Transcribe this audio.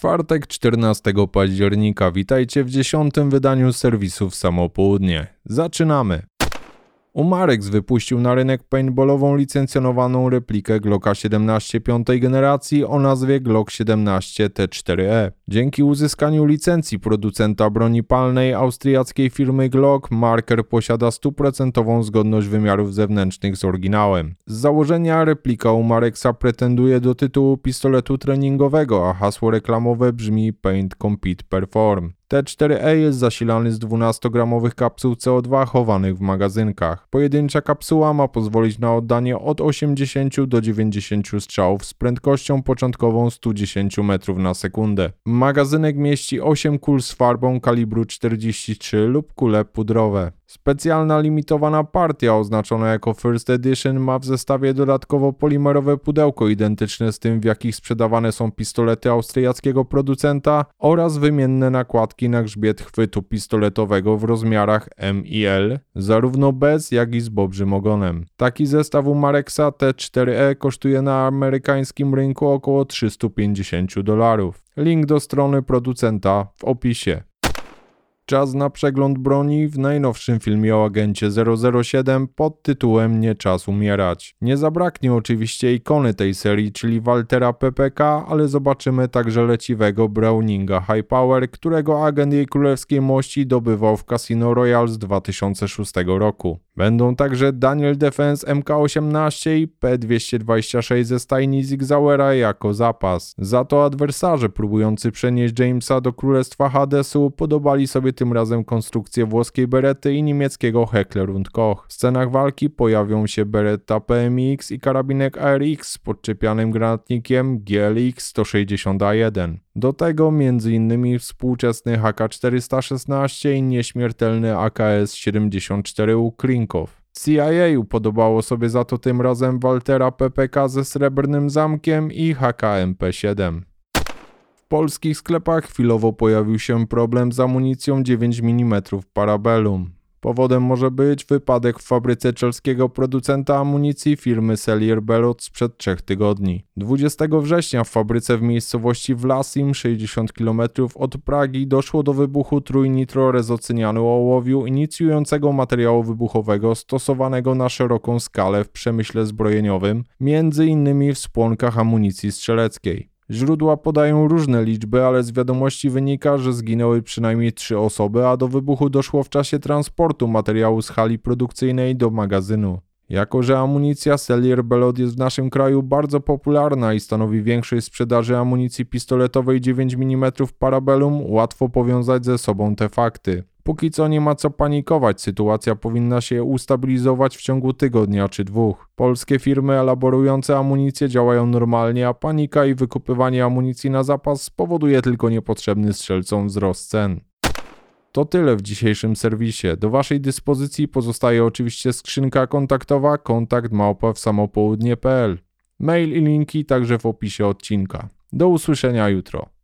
czwartek 14 października. Witajcie w dziesiątym wydaniu serwisów Samopołudnie. Zaczynamy. Umarex wypuścił na rynek paintballową licencjonowaną replikę Glocka 17 piątej generacji o nazwie Glock 17 T4E. Dzięki uzyskaniu licencji producenta broni palnej austriackiej firmy Glock, marker posiada stuprocentową zgodność wymiarów zewnętrznych z oryginałem. Z założenia replika Umarexa pretenduje do tytułu pistoletu treningowego, a hasło reklamowe brzmi Paint Compete Perform. T4E jest zasilany z 12-gramowych kapsuł CO2 chowanych w magazynkach. Pojedyncza kapsuła ma pozwolić na oddanie od 80 do 90 strzałów z prędkością początkową 110 metrów na sekundę. Magazynek mieści 8 kul z farbą kalibru 43 lub kule pudrowe. Specjalna limitowana partia oznaczona jako First Edition ma w zestawie dodatkowo polimerowe pudełko identyczne z tym w jakich sprzedawane są pistolety austriackiego producenta oraz wymienne nakładki na grzbiet chwytu pistoletowego w rozmiarach M i L, zarówno bez jak i z bobrzym ogonem. Taki zestaw u Marexa T4E kosztuje na amerykańskim rynku około 350 dolarów. Link do strony producenta w opisie. Czas na przegląd broni w najnowszym filmie o agencie 007 pod tytułem Nie czas umierać. Nie zabraknie oczywiście ikony tej serii, czyli Waltera PPK, ale zobaczymy także leciwego Browninga High Power, którego agent jej królewskiej mości dobywał w Casino Royale z 2006 roku. Będą także Daniel Defense MK18 i P226 ze stajni Zigzauera jako zapas. Za to adwersarze próbujący przenieść Jamesa do Królestwa Hadesu podobali sobie tym razem konstrukcję włoskiej Berety i niemieckiego Heckler Koch. W scenach walki pojawią się Beretta PMX i karabinek ARX z podczepianym granatnikiem GLX 160A1. Do tego m.in. współczesny HK416 i nieśmiertelny AKS-74U Klinkow. CIA upodobało sobie za to tym razem Waltera PPK ze srebrnym zamkiem i HKMP-7 polskich sklepach chwilowo pojawił się problem z amunicją 9 mm Parabellum. Powodem może być wypadek w fabryce czelskiego producenta amunicji firmy Sellier Bellot sprzed trzech tygodni. 20 września w fabryce w miejscowości Vlasim, 60 km od Pragi, doszło do wybuchu trójnitrorezocenianu ołowiu inicjującego materiału wybuchowego stosowanego na szeroką skalę w przemyśle zbrojeniowym, między innymi w spłonkach amunicji strzeleckiej. Źródła podają różne liczby, ale z wiadomości wynika, że zginęły przynajmniej trzy osoby, a do wybuchu doszło w czasie transportu materiału z hali produkcyjnej do magazynu. Jako, że amunicja Sellier Bellot jest w naszym kraju bardzo popularna i stanowi większość sprzedaży amunicji pistoletowej 9 mm Parabellum, łatwo powiązać ze sobą te fakty. Póki co nie ma co panikować, sytuacja powinna się ustabilizować w ciągu tygodnia czy dwóch. Polskie firmy elaborujące amunicję działają normalnie, a panika i wykupywanie amunicji na zapas spowoduje tylko niepotrzebny strzelcom wzrost cen. To tyle w dzisiejszym serwisie. Do Waszej dyspozycji pozostaje oczywiście skrzynka kontaktowa kontakt małpa w samopołudnie.pl. Mail i linki także w opisie odcinka. Do usłyszenia jutro.